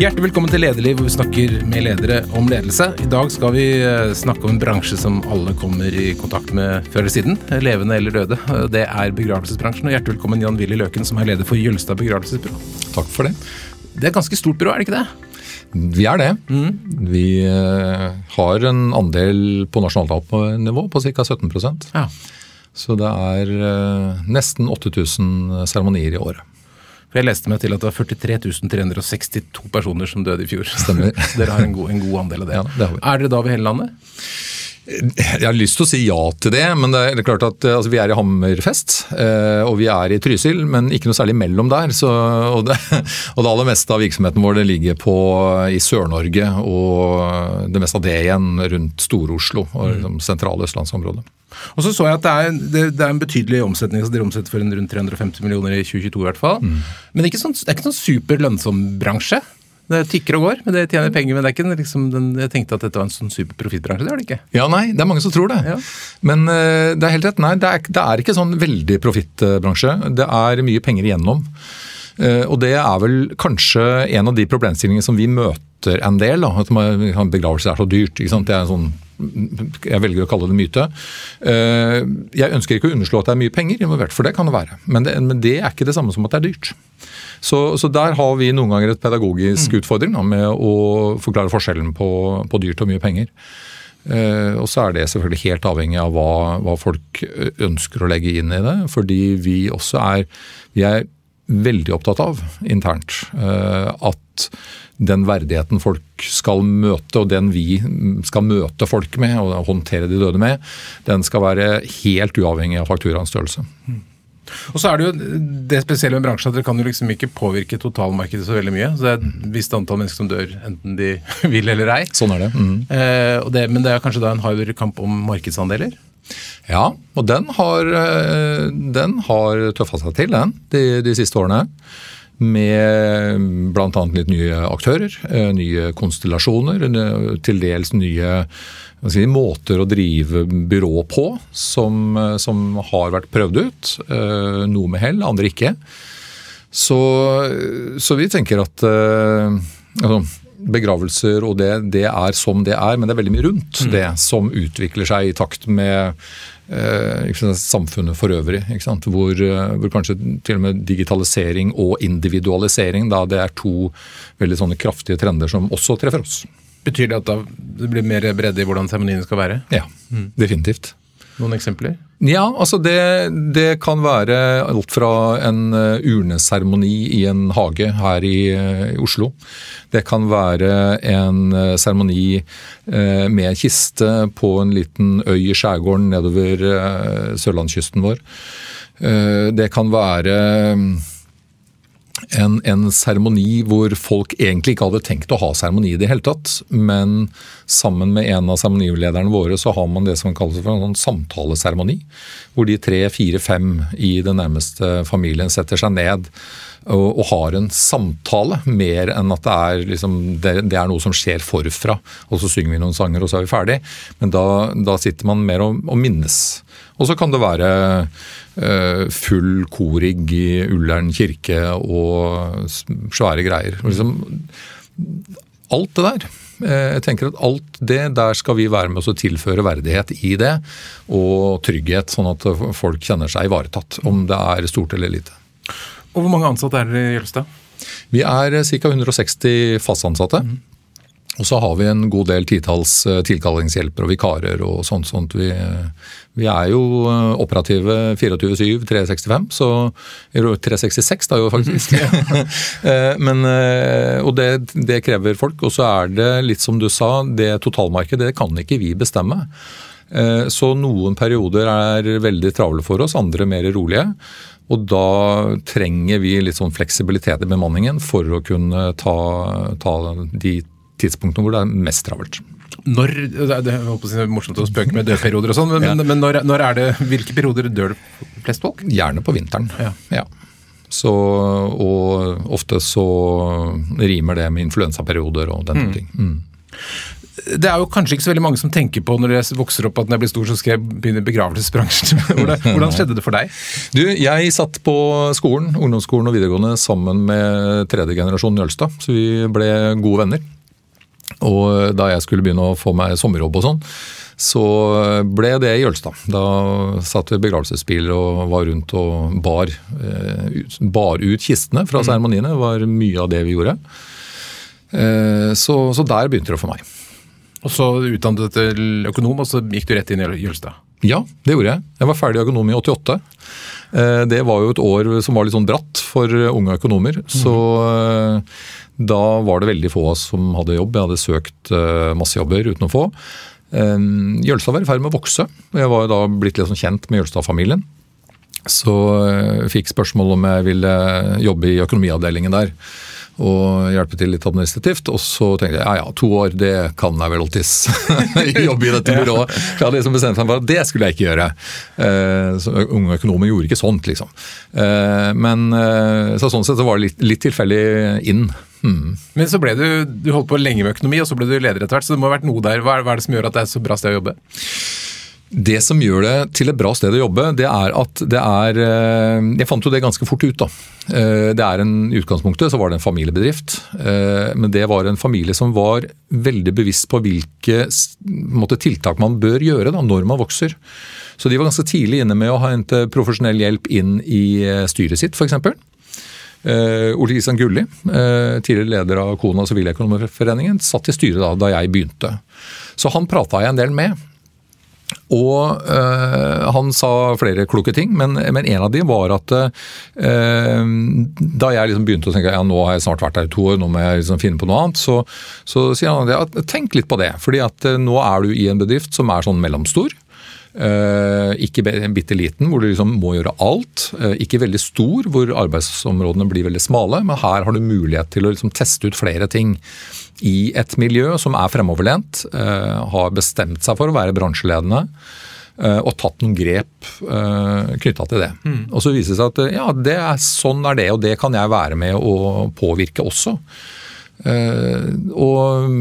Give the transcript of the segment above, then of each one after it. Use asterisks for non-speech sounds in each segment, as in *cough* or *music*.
Hjertelig velkommen til Lederliv, hvor vi snakker med ledere om ledelse. I dag skal vi eh, snakke om en bransje som alle kommer i kontakt med før eller siden. Levende eller døde. Det er begravelsesbransjen. Og hjertelig velkommen Jan Willy Løken, som er leder for Jølstad begravelsesbyrå. Takk for det. Det er et ganske stort byrå, er det ikke det? Vi er det. Vi eh, har en andel på nasjonalnivå på ca. 17% Ja. Så det er eh, nesten 8000 seremonier i året. For Jeg leste meg til at det var 43 362 personer som døde i fjor. Stemmer. *laughs* Dere har en god, en god andel av det. Ja, det. Er dere da over hele landet? Jeg har lyst til å si ja til det, men det er klart at altså, vi er i Hammerfest. Eh, og vi er i Trysil, men ikke noe særlig mellom der. Så, *laughs* og, det, og det aller meste av virksomheten vår det ligger på, i Sør-Norge, og det meste av det igjen rundt Stor-Oslo og liksom, sentrale østlandsområdet. Og så så jeg at det er, det, det er en betydelig omsetning. så Dere omsetter for rundt 350 millioner i 2022 i hvert fall. Men det er ikke sånn, det er ikke sånn super lønnsom bransje. Det tikker og går, men det tjener penger. Men det er ikke liksom den, jeg tenkte at dette var en sånn super profittbransje. Det er det ikke. Ja, nei, det er mange som tror det. Ja. Men uh, det er helt rett. Nei, det er, det er ikke sånn veldig profittbransje. Det er mye penger igjennom. Eh, og det er vel kanskje en av de problemstillingene som vi møter en del. Da, at man- begravelse er så dyrt. Det er en sånn jeg velger å kalle det myte. Eh, Jeg ønsker ikke å underslå at det er mye penger involvert, for det kan det være. Men det, men det er ikke det samme som at det er dyrt. Så, så der har vi noen ganger et pedagogisk utfordring da, med å forklare forskjellen på, på dyrt og mye penger. Eh, og så er det selvfølgelig helt avhengig av hva, hva folk ønsker å legge inn i det. Fordi vi også er, vi er veldig opptatt av internt eh, at den verdigheten folk skal møte, og den vi skal møte folk med og håndtere de døde med, den skal være helt uavhengig av fakturaens størrelse. Og så er det jo det spesielle med bransjen at dere kan jo liksom ikke påvirke totalmarkedet så veldig mye. Så det er et visst antall mennesker som dør, enten de *laughs* vil eller ei. Sånn er det. Mm. Eh, og det men det er kanskje da en hard kamp om markedsandeler? Ja, og den har, eh, den har tøffa seg til, den, de, de siste årene. Med bl.a. litt nye aktører, eh, nye konstellasjoner, til dels nye si, måter å drive byrå på som, eh, som har vært prøvd ut. Noe med hell, andre ikke. Så, så vi tenker at altså, begravelser og det, det er som det er, men det er veldig mye rundt det som utvikler seg i takt med eh, samfunnet for øvrig. Hvor, eh, hvor kanskje til og med digitalisering og individualisering da det er to veldig sånne kraftige trender som også treffer oss. Betyr det at det blir mer bredde i hvordan seremonien skal være? Ja, definitivt. Noen eksempler? Ja, altså det, det kan være alt fra en eh, urneseremoni i en hage her i, eh, i Oslo. Det kan være en eh, seremoni eh, med kiste på en liten øy i skjærgården nedover eh, sørlandskysten vår. Eh, det kan være en, seremoni hvor folk egentlig ikke hadde tenkt å ha seremoni i det hele tatt, men sammen med en av seremonilederne våre så har man det som kalles for en sånn samtaleseremoni. Hvor de tre, fire, fem i den nærmeste familien setter seg ned og, og har en samtale, mer enn at det er, liksom, det, det er noe som skjer forfra. Og så synger vi noen sanger, og så er vi ferdig. Men da, da sitter man mer og, og minnes. Og så kan det være eh, full korigg i Ullern kirke og svære greier. Liksom, alt det der. Eh, Jeg tenker at Alt det der skal vi være med oss og tilføre verdighet i det, og trygghet, sånn at folk kjenner seg ivaretatt. Om det er stort eller lite. Og hvor mange ansatte er dere i Jølstad? Vi er ca. 160 fast ansatte. Og så har vi en god del titalls tilkallingshjelper og vikarer og sånt. sånt. Vi, vi er jo eh, operative 24-7, 365, så 366 da jo faktisk. *laughs* Eh, Men, eh, og det, det krever folk. Og så er det litt som du sa, det totalmarkedet det kan ikke vi bestemme. Eh, Så noen perioder er veldig travle for oss, andre mer rolige. Og da trenger vi litt sånn fleksibilitet i bemanningen for å kunne ta, ta de tidspunktene hvor det er mest travelt. Når, det er, det er, morsomt å spøke med dødperioder og sånn, men, Ja. men, når, når er det, hvilke perioder dør det flest folk? Gjerne på vinteren. Ja. Så, og ofte så rimer det med influensaperioder og den type ting. Mm. det er jo kanskje ikke så veldig mange som tenker på når jeg vokser opp at når jeg blir stor, så skal jeg begynne i begravelsesbransjen. *laughs* *laughs* Hvordan skjedde det for deg? Du, Jeg satt på skolen, ungdomsskolen og videregående sammen med tredje generasjon Njølstad, så vi ble gode venner. Og da jeg skulle begynne å få meg sommerjobb og sånn, så ble det i Jølstad. Da satt vi i begravelsesbiler og var rundt og bar, eh, bar ut kistene fra mm. seremoniene. Det var mye av det vi gjorde. Eh, så, så der begynte det for meg. Og så utdannet du til økonom, og så gikk du rett inn i Jølstad? Ja, det gjorde jeg. Jeg var ferdig økonom i 88. Eh, det var jo et år som var litt sånn bratt for unge økonomer. Mm. Så eh, da var det veldig få av oss som hadde jobb. Jeg hadde søkt masse jobber uten å få. Jølstad var i ferd med å vokse. Jeg var da blitt litt sånn kjent med Jølstad-familien. Så jeg fikk spørsmål om jeg ville jobbe i økonomiavdelingen der og hjelpe til litt administrativt. Og så tenkte jeg ja ja, to år, det kan jeg vel alltids *laughs* jobbe i dette byrået. Jeg hadde liksom bestemt meg for at det skulle jeg ikke gjøre. Uh, unge økonomer gjorde ikke sånt, liksom. Uh, men uh, så sånn sett så var det litt, litt tilfeldig inn. Hmm. Men så ble du du holdt på lenge med økonomi, og så ble du leder etter hvert. Så det må ha vært noe der. Hva er, hva er det som gjør at det er så bra sted å jobbe? Det som gjør det til et bra sted å jobbe, det er at det er eh, Jeg fant jo det ganske fort ut, da. Eh, det er en, I utgangspunktet så var det en familiebedrift. Eh, men det var en familie som var veldig bevisst på hvilke måte, tiltak man bør gjøre da, når man vokser. Så de var ganske tidlig inne med å hente profesjonell hjelp inn i styret sitt, f.eks. Uh, Ole Kristian Gulli, tidligere leder av Kona siviløkonomiforeningen, satt i styret da, da jeg begynte. Så han prata jeg en del med. Og øh, han sa flere kloke ting, men, men, en av de var at øh, da jeg liksom begynte å tenke ja, nå har jeg snart vært her i to år, nå må jeg liksom finne på noe annet, så, så sier han at tenk litt på det. fordi at øh, nå er du i en bedrift som er sånn mellomstor. Uh, ikke bitte liten, hvor du liksom må gjøre alt. Uh, ikke veldig stor, hvor arbeidsområdene blir veldig smale. Men her har du mulighet til å liksom teste ut flere ting i et miljø som er fremoverlent, uh, har bestemt seg for å være bransjeledende. Og tatt noen grep uh, knytta til det. Mm. Og så viser det seg at ja, det er, sånn er det, og det kan jeg være med å påvirke også. og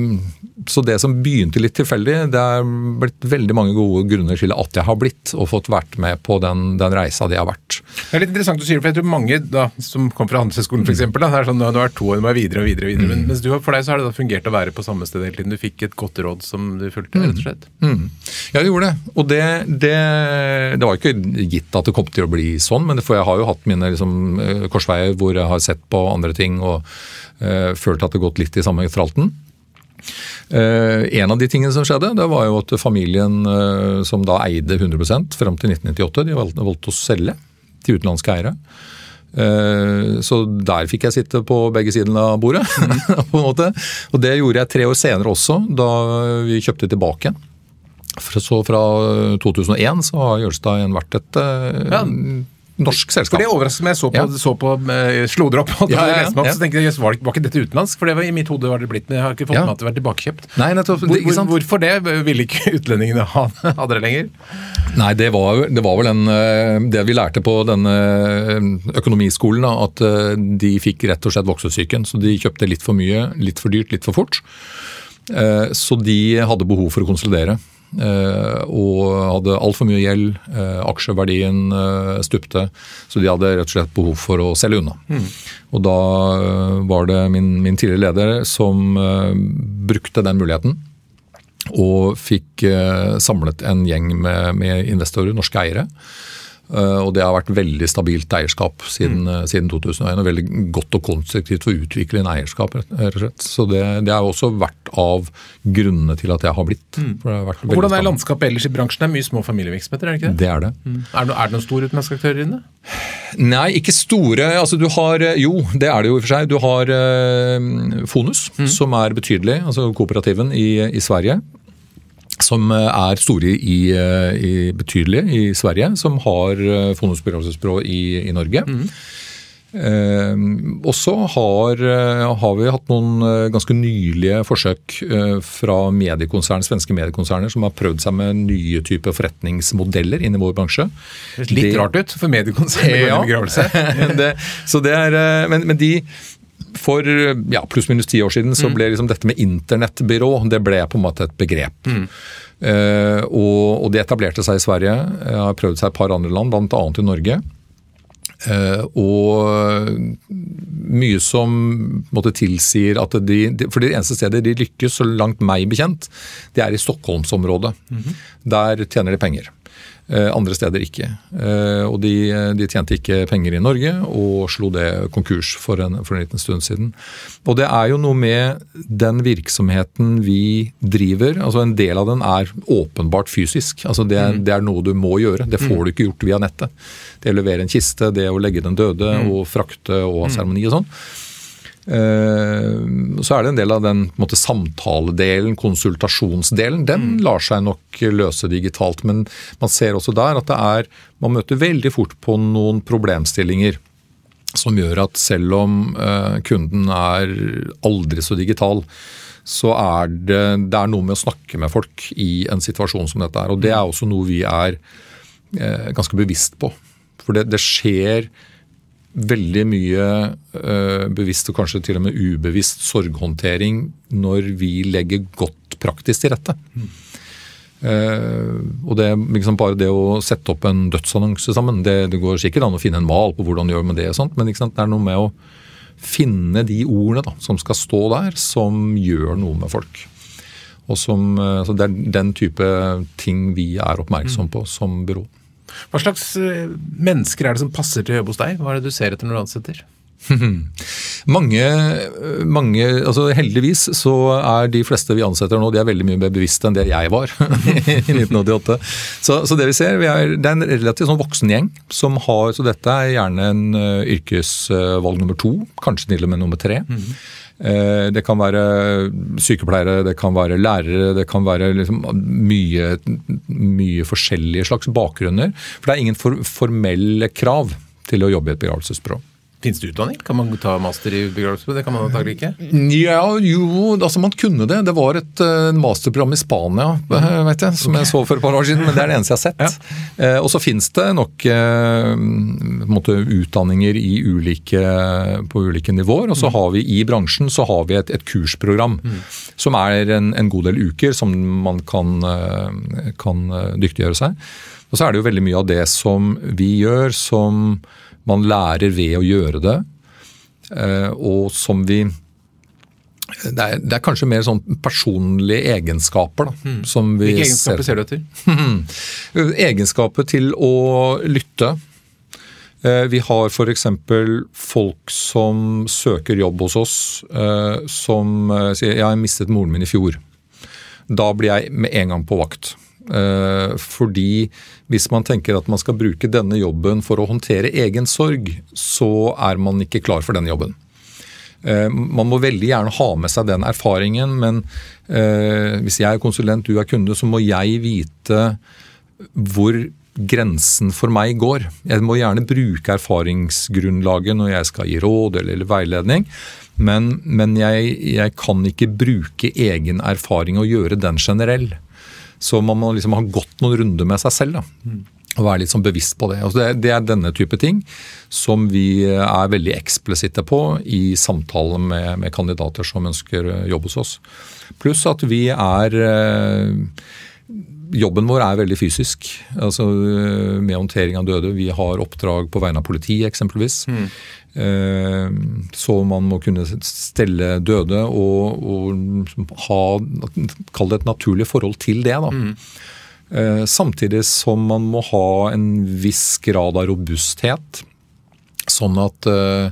så det som begynte litt tilfeldig, det er blitt veldig mange gode grunner til at jeg har blitt og fått vært med på den, den reisa de har vært. Det er litt interessant du sier det, for jeg tror mange da, som kom fra Handelshøyskolen f.eks. Det er sånn, du har to år, du må videre og videre. og videre. Mm. Men mens du, for deg så har det da fungert å være på samme sted hele tiden. Du fikk et godt råd som du fulgte, rett og slett. Mm. mm. Ja, det gjorde det. Og det, det, det, var ikke gitt at det kom til å bli sånn, men for jeg har jo hatt mine liksom, eh, korsveier hvor jeg har sett på andre ting og uh, følt at det har gått litt i samme tralten. Eh, en av de tingene som skjedde, det var jo at familien eh, som da eide 100% fram til 1998, de valgte, å selge til utenlandske eiere. Eh, så der fikk jeg sitte på begge sidene av bordet. *laughs* på en måte. Og det gjorde jeg tre år senere også, da vi kjøpte tilbake. Så fra 2001 så har Jølstad vært et ja norsk selskap. For Det overrasker meg. Jeg så på, ja. så på uh, slo dere opp, og ja, ja, opp, så tenkte jeg, var, var ikke dette utenlandsk? For det var i mitt hode var det blitt, men jeg har ikke fått med at det var tilbakekjøpt. Nei, nettopp, Hvor, hvor, hvorfor det? Ville ikke *laughs* utlendingene ha, ha dere lenger? Nei, det var, det var vel den, eh, det vi lærte på denne eh, økonomiskolen, at de fikk rett og slett voksesyken. Så de kjøpte litt for mye, litt for dyrt, litt for fort. Så de hadde behov for å konsolidere. Eh, og hadde altfor mye gjeld. Eh, aksjeverdien eh, stupte, så de hadde rett og slett behov for å selge unna. Mm. Og da var det min, min tidligere leder som brukte den muligheten. Og fikk samlet en gjeng med, med investorer, norske eiere og det har vært veldig stabilt eierskap siden, mm. siden 2001. Og veldig godt og konstruktivt for å utvikle en eierskap, rett og slett. Så det, det har også vært av grunnene til at jeg har blitt. Mm. Hvordan er landskapet ellers i bransjen? Det er mye små familievirksomheter, er det ikke det? Det er det. Mm. Er, det er det noen store utenlandske aktører inne? Nei, ikke store. Altså du har Jo, det er det jo i og for seg. Du har uh, Fonus, mm. som er betydelig. Altså kooperativen i, i Sverige som eh, er store i, eh, i betydelige i Sverige, som har eh, i, i, Norge. Mm. Eh, også har, har, vi hatt noen ganske nylige forsøk fra mediekonsern, svenske mediekonserner som har prøvd seg med nye typer forretningsmodeller inn i vår bransje. Litt det, rart ut for mediekonsern *laughs* ja, begravelse. *laughs* det, så det er, men, men de For ja, pluss-minus ti år siden så ble liksom dette med internettbyrå det ble på en måte et begrep. Mm. Uh, og, og, det etablerte seg i Sverige. Jeg har prøvd seg i et par andre land, bl.a. i Norge. Uh, og mye som måtte tilsier at de, For det eneste stedet de lykkes, så langt meg bekjent, det er i Stockholmsområdet. Mm -hmm. Der tjener de penger. Eh, andre steder ikke. Eh, og de, de, tjente ikke penger i Norge og slo det konkurs for en, for en, liten stund siden. Og det er jo noe med den virksomheten vi driver. altså En del av den er åpenbart fysisk. altså Det, mm. det er noe du må gjøre. Det får mm. du ikke gjort via nettet. Det å levere en kiste, det å legge den døde mm. og frakte og ha seremoni og sånn. Eh, så er det en del av den en måte, samtaledelen, konsultasjonsdelen. Den mm. lar seg nok løse digitalt, men man ser også der at det er Man møter veldig fort på noen problemstillinger som gjør at selv om uh, kunden er aldri så digital, så er det, det er noe med å snakke med folk i en situasjon som dette er. Og det er også noe vi er uh, ganske bevisst på. For det, det skjer veldig mye uh, bevisst og kanskje til og med ubevisst sorghåndtering når vi legger godt praktisk til rette. Mm. Uh, og det, liksom Bare det å sette opp en dødsannonse sammen det, det, går sikkert an å finne en mal på hvordan du gjør med det, sånt, men det er noe med å finne de ordene da, som skal stå der, som gjør noe med folk. Og som, uh, Det er den type ting vi er oppmerksom mm. på som byrå. Hva slags eh, mennesker er det som passer til å jobbe hos deg? Hva er det du ser etter når du ansetter? *laughs* mange, mange altså Heldigvis så er de fleste vi ansetter nå, de er veldig mye mer bevisste enn det jeg var *laughs* i 1988. Så, så, det vi ser, vi er, det er en relativt sånn voksen gjeng som har Så dette er gjerne en uh, yrkesvalg nummer to, kanskje til og med nummer tre. Mm -hmm. Det kan være sykepleiere, det kan være lærere, det kan være liksom mye, mye, forskjellige slags bakgrunner. For det er ingen for, formelle krav til å jobbe i et begravelsesbyrå. Fins det utdanning? Kan man ta master i begravelse? Det kan man antakelig ikke? Ja, jo, altså man kunne det. Det var et uh, masterprogram i Spania uh, vet jeg, som okay. jeg så for et par år siden, men det er det eneste jeg har sett. Ja. Uh, og så fins det nok måte, utdanninger ulike, på ulike nivåer. Og så mm. har vi i bransjen så har vi et, et kursprogram mm. som er en, en, god del uker som man kan, kan dyktiggjøre seg. Og så er det jo veldig mye av det som vi gjør som man lærer ved å gjøre det, eh, og som vi det er, det er, kanskje mer sånn personlige egenskaper. Da, mm. som vi Hvilke egenskaper ser, ser du etter? *laughs* Egenskaper til å lytte. Eh, vi har f.eks. folk som søker jobb hos oss, eh, som sier 'jeg har mistet moren min i fjor'. Da blir jeg med en gang på vakt. Eh, fordi hvis man tenker at man skal bruke denne jobben for å håndtere egen sorg, så er man ikke klar for denne jobben. Eh, man må veldig gjerne ha med seg den erfaringen, men eh, hvis jeg er konsulent, du er kunde, så må jeg vite hvor grensen for meg går. Jeg må gjerne bruke erfaringsgrunnlaget når jeg skal gi råd eller, veiledning, men, men jeg, jeg, kan ikke bruke egen erfaring og gjøre den generell. Så man må liksom ha gått noen runder med seg selv. da. Mm. Og være litt sånn bevisst på det. Altså det, det, er denne type ting som vi er veldig eksplisitte på i samtaler med, med kandidater som ønsker jobb hos oss. Pluss at vi er eh, Jobben vår er veldig fysisk. altså Med håndtering av døde. Vi har oppdrag på vegne av politiet, eksempelvis. Mm. Eh, så man må kunne stelle døde og, og ha Kall det et naturlig forhold til det. da. Mm. Eh, samtidig som man må ha en viss grad av robusthet. Sånn at uh,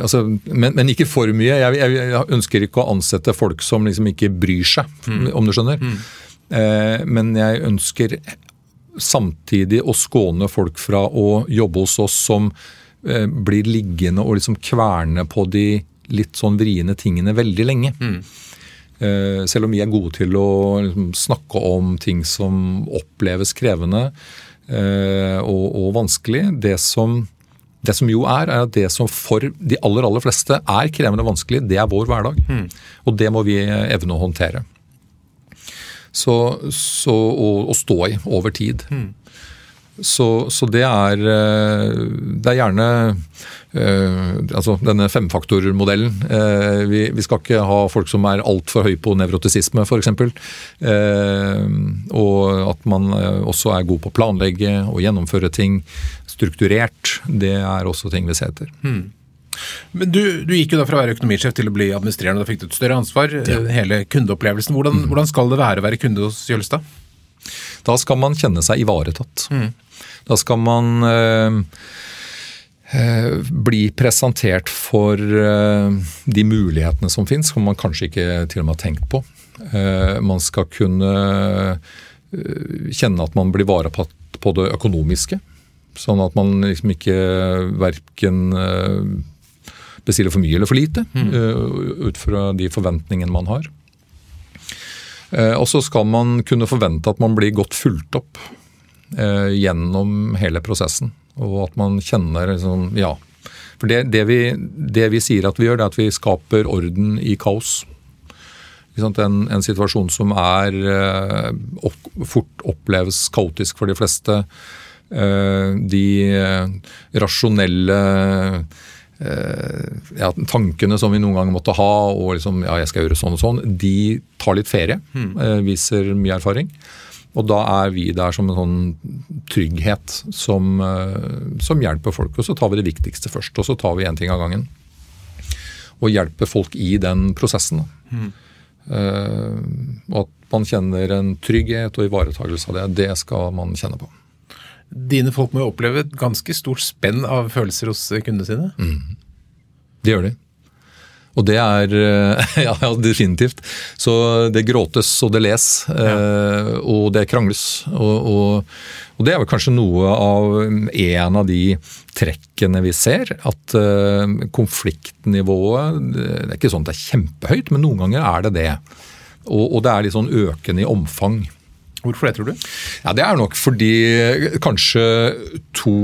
altså, men, men, ikke for mye. Jeg, jeg, jeg, ønsker ikke å ansette folk som liksom ikke bryr seg, mm. om du skjønner. Mm. Uh, men jeg ønsker samtidig å skåne folk fra å jobbe hos oss som blir liggende og liksom kverne på de litt sånn vriene tingene veldig lenge. Mm. Eh, selv om vi er gode til å liksom, snakke om ting som oppleves krevende eh, og, og, vanskelig. Det som, det som, jo er, er at det som for de aller aller fleste er krevende og vanskelig, det er vår hverdag. Mm. Og det må vi evne å håndtere. Så, så å, å, stå i over tid. Mm. Så, så, det er eh, Det er gjerne Uh, altså denne femfaktormodellen. Uh, vi, vi, skal ikke ha folk som er altfor høy på nevrotisisme, f.eks. Uh, og at man også er god på å planlegge og gjennomføre ting strukturert. Det er også ting vi ser etter. Hmm. Men du, du, gikk jo da fra å være økonomisjef til å bli administrerende. Da fikk du et større ansvar. Ja. Hele kundeopplevelsen. Hvordan, mm. hvordan, skal det være å være kunde hos Jølstad? Da skal man kjenne seg ivaretatt. Mm. Da skal man øh, Eh, bli presentert for eh, de mulighetene som finnes, som man kanskje ikke til og med har tenkt på. Eh, man skal kunne kjenne at man blir varepatt på det økonomiske. Sånn at man liksom ikke verken bestiller for mye eller for lite, mm. ut fra de forventningene man har. Og så skal man kunne forvente at man blir godt fulgt opp gjennom hele prosessen. Og at man kjenner liksom Ja. For det, det, vi, det, vi, sier at vi gjør, det er at vi skaper orden i kaos. En, en situasjon som er eh, opp, fort oppleves kaotisk for de fleste. Eh, de eh, rasjonelle ja, tankene som vi noen gang måtte ha, og liksom, ja, jeg skal gjøre sånn og sånn, de tar litt ferie. Mm. Viser mye erfaring. Og da er vi der som en sånn trygghet som, eh, som, hjelper folk. Og så tar vi det viktigste først, og så tar vi én ting av gangen. Og hjelper folk i den prosessen. Mm. Uh, og at man kjenner en trygghet og ivaretagelse av det, det skal man kjenne på. Dine folk må jo oppleve et ganske stort spenn av følelser hos kundene sine? Mm. Det gjør de. Og det er eh, *laughs* Ja, definitivt. Så det gråtes og det les, ja. Eh, og det krangles. Og, og, og, det er vel kanskje noe av en av de trekkene vi ser. At uh, konfliktnivået Det er ikke sånn at det er kjempehøyt, men noen ganger er det det. Og, og det er litt sånn økende i omfang. Hvorfor det, tror du? Ja, Det er nok fordi kanskje to,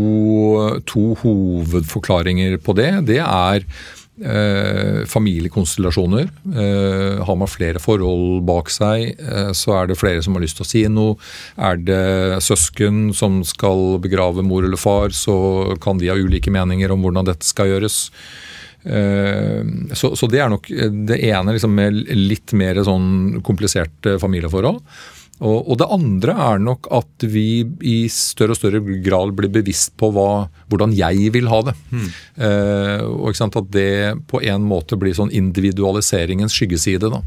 to hovedforklaringer på det. Det er Eh, familiekonstellasjoner. Eh, har man flere forhold bak seg, eh, så er det flere som har lyst til å si noe. Er det søsken som skal begrave mor eller far, så kan de ha ulike meninger om hvordan dette skal gjøres. Eh, så, så, det er nok det ene liksom med litt mer sånn kompliserte familieforhold. Og, og, det andre er nok at vi i større og større grad blir bevisst på hva, hvordan jeg vil ha det. Mm. Eh, og At det på en måte blir sånn individualiseringens skyggeside. da.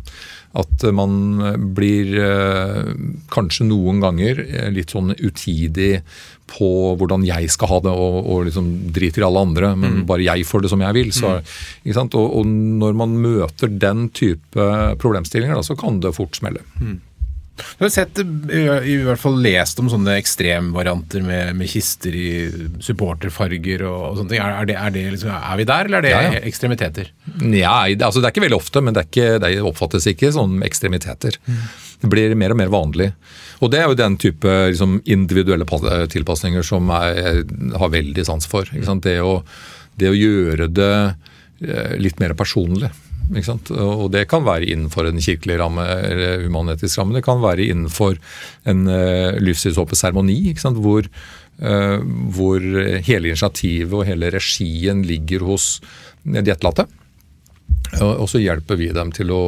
At man blir eh, kanskje noen ganger litt sånn utidig på hvordan jeg skal ha det, og, og liksom driter i alle andre, men mm. bare jeg får det som jeg vil. Så, mm. og, og, når man møter den type problemstillinger, da, så kan det fort smelle. Mm. Du har sett, i hvert fall lest om sånne ekstremvarianter med, med kister i supporterfarger og, og sånne ting. Er, det, er, det liksom, er, vi der, eller er det ja, ja. ekstremiteter? Ja, altså Det er ikke veldig ofte, men det, ikke, det oppfattes ikke som ekstremiteter. Mm. Det blir mer og mer vanlig. Og det er jo den type liksom, individuelle tilpasninger som jeg har veldig sans for. Det å, det å gjøre det eh, litt mer personlig. Og Det kan være innenfor en kirkelig ramme eller humanetisk ramme. Det kan være innenfor en uh, livssynsåpen seremoni, hvor, uh, hvor hele initiativet og hele regien ligger hos de etterlatte. Og så hjelper vi dem til å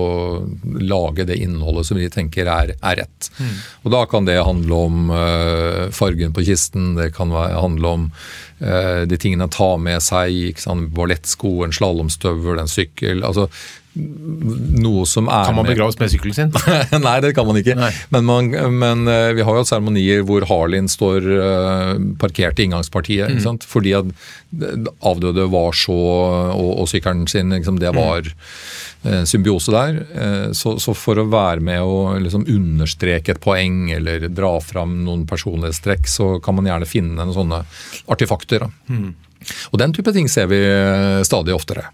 lage det innholdet som de tenker er, er rett. Mm. Og Da kan det handle om uh, fargen på kisten, det kan handle om uh, de tingene en tar med seg. Ballettsko, en slalåmstøvel, en sykkel. altså noe som er Kan man begraves med sykkelen sin? *laughs* Nei, det kan man ikke. Men, man, men, uh, vi har jo hatt seremonier hvor Harlin står parkert i inngangspartiet. Mm. Fordi at avdøde var så Og, og sykkelen sin, liksom, det mm. var mm. symbiose der. Eh, så, så, for å være med å liksom understreke et poeng eller dra fram noen personlighetstrekk, så kan man gjerne finne noen sånne artefakter. Mm. Og den type ting ser vi eh, stadig oftere.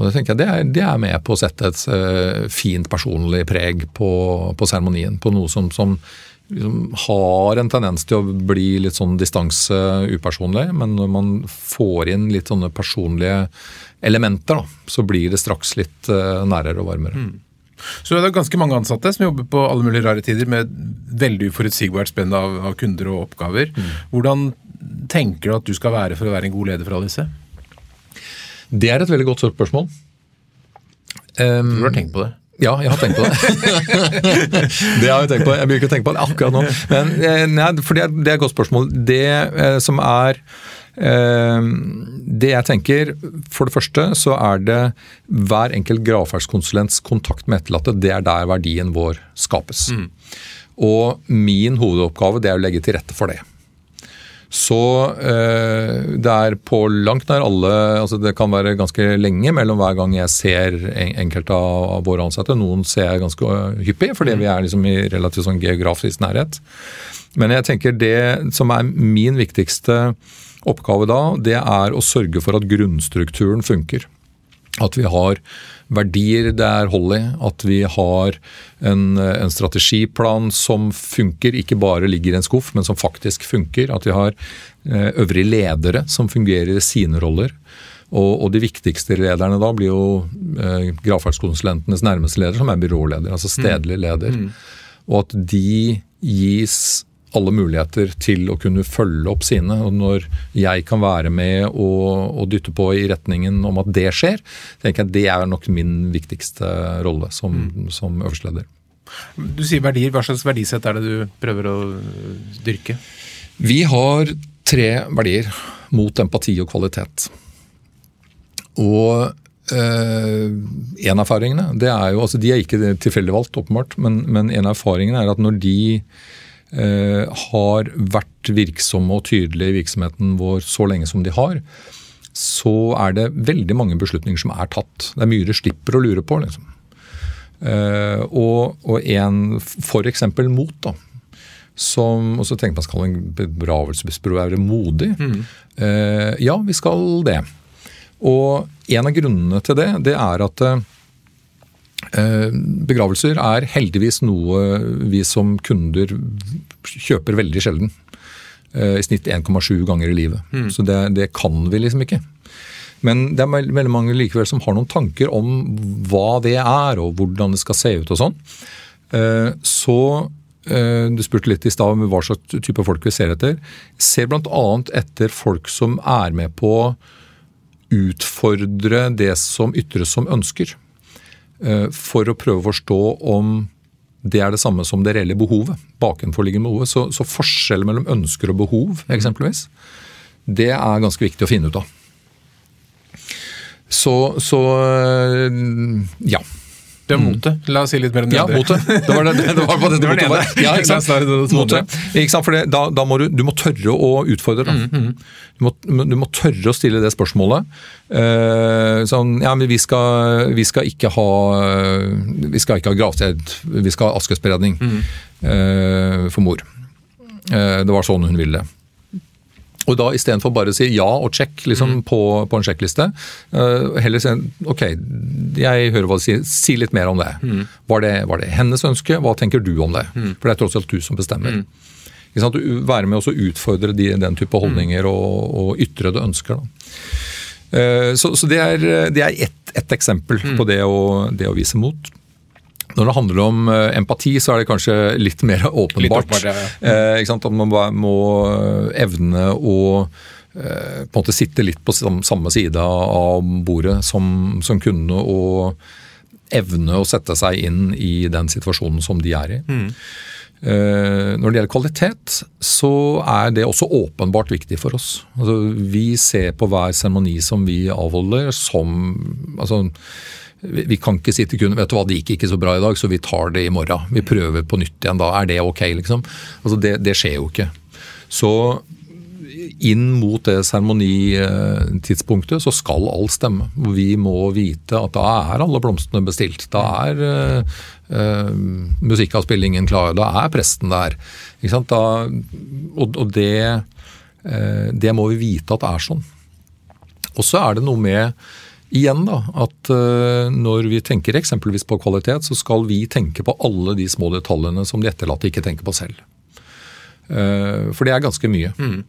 Og Det tenker jeg det er, det er med på å sette et uh, fint personlig preg på, på seremonien. På noe som, som liksom har en tendens til å bli litt sånn distanse upersonlig. Men når man får inn litt sånne personlige elementer, da, så blir det straks litt uh, nærere og varmere. Mm. Så det er ganske mange ansatte som jobber på alle mulige rare tider med veldig uforutsigbart spenn av, av, kunder og oppgaver. Mm. Hvordan tenker du at du skal være for å være en god leder for alle disse? Det er et veldig godt spørsmål. Um, du har tenkt på det? Ja, jeg har tenkt på det. *laughs* det har jeg tenkt på. Jeg begynner ikke å tenke på det akkurat nå. Men, eh, nei, for det er, det er, et godt spørsmål. Det eh, som er eh, Det jeg tenker, for det første så er det hver enkelt gravferdskonsulents kontakt med etterlatte. Det er der verdien vår skapes. Mm. Og min hovedoppgave det er å legge til rette for det. Så eh, det er på langt nær alle altså Det kan være ganske lenge mellom hver gang jeg ser enkelte av våre ansatte. Noen ser jeg ganske eh, hyppig, fordi vi er liksom i relativt sånn geografisk nærhet. Men jeg tenker det som er min viktigste oppgave da, det er å sørge for at grunnstrukturen funker. At vi har verdier det er hold i. At vi har en, en, strategiplan som funker, ikke bare ligger i en skuff, men som faktisk funker. At vi har eh, øvrige ledere som fungerer i sine roller. Og, og, de viktigste lederne da blir jo eh, gravferdskonsulentenes nærmeste leder, som er byråleder, altså stedlig mm. leder. Mm. Og at de gis alle muligheter til å kunne følge opp sine. Og når jeg kan være med og, og, dytte på i retningen om at det skjer, tenker jeg det er nok min viktigste rolle som, mm. som øverste leder. Du sier verdier. Hva slags verdisett er det du prøver å dyrke? Vi har tre verdier mot empati og kvalitet. Og Uh, en av erfaringene det er jo, altså De er ikke tilfeldig valgt, åpenbart, men, men en av erfaringene er at når de Eh, har vært virksomme og tydelige i virksomheten vår så lenge som de har, så er det veldig mange beslutninger som er tatt. Det er mye du slipper å lure på. liksom. Uh, og, og en f.eks. mot, da. Som også tenker man skal en begravelsesbyrå være modig. Mm. Uh, ja, vi skal det. Og en av grunnene til det, det er at Eh, begravelser er heldigvis noe vi som kunder kjøper veldig sjelden. Eh, I snitt 1,7 ganger i livet. Mm. Så det, det, kan vi liksom ikke. Men det er veldig mange likevel som har noen tanker om hva det er, og hvordan det skal se ut og sånn. Eh, så du spurte litt i stad om hva slags type folk vi ser etter. Ser bl.a. etter folk som er med på å utfordre det som ytres som ønsker. Eh, for å prøve å forstå om det er det samme som det reelle behovet. bakenforliggende behovet. Så, så forskjellen mellom ønsker og behov, eksempelvis, det er ganske viktig å finne ut av. Så, så eh, ja. Det er motet. La oss si litt mer om det. Ja, motet. *laughs* Det var det, det, var på det, det motet var. Ja, ikke sant? Motet. Ikke sant? For det, da, da, må du, du må tørre å utfordre. Da. Mm, mm. Du, må, du, må, tørre å stille det spørsmålet. Uh, sånn, ja, men vi skal, vi skal, ikke ha vi skal ikke ha gravsted, vi skal ha askespredning mm. uh, for mor. Uh, det var sånn hun ville det. Og da istedenfor bare å si ja og check liksom, mm. på, på, en sjekkliste, uh, heller si ok, jeg hører hva du sier, si litt mer om det. Mm. Var, det. var, det. hennes ønske? Hva tenker du om det? Mm. For det er tross alt du som bestemmer. Mm. Være med å utfordre de, den type holdninger mm. og, og ytrede ønsker. Uh, så, så, det er, det er ett et eksempel mm. på det å, det å vise mot. Når det handler om uh, empati, så er det kanskje litt mer *laughs* åpenbart. Litt åpenbart ja. eh, At man må evne å eh, på en måte sitte litt på samme side av bordet som, som kunde, og evne å sette seg inn i den situasjonen som de er i. Mm. Eh, når det gjelder kvalitet, så er det også åpenbart viktig for oss. Altså, vi ser på hver seremoni som vi avholder som altså, vi kan ikke si til kunden vet du hva, det gikk ikke så bra i dag, så vi tar det i morgen. Vi prøver på nytt igjen da. Er det ok, liksom? Altså det, det skjer jo ikke. Så inn mot det seremonitidspunktet så skal alt stemme. Vi må vite at da er alle blomstene bestilt. Da er uh, uh, musikkavspillingen klar. Da er presten der. Da, og, og det, uh, det må vi vite at det er sånn. Og så er det noe med igjen da, at uh, når vi tenker eksempelvis på kvalitet, så skal vi tenke på alle de små detaljene som de etterlatte ikke tenker på selv. Uh, for det er ganske mye. Mm.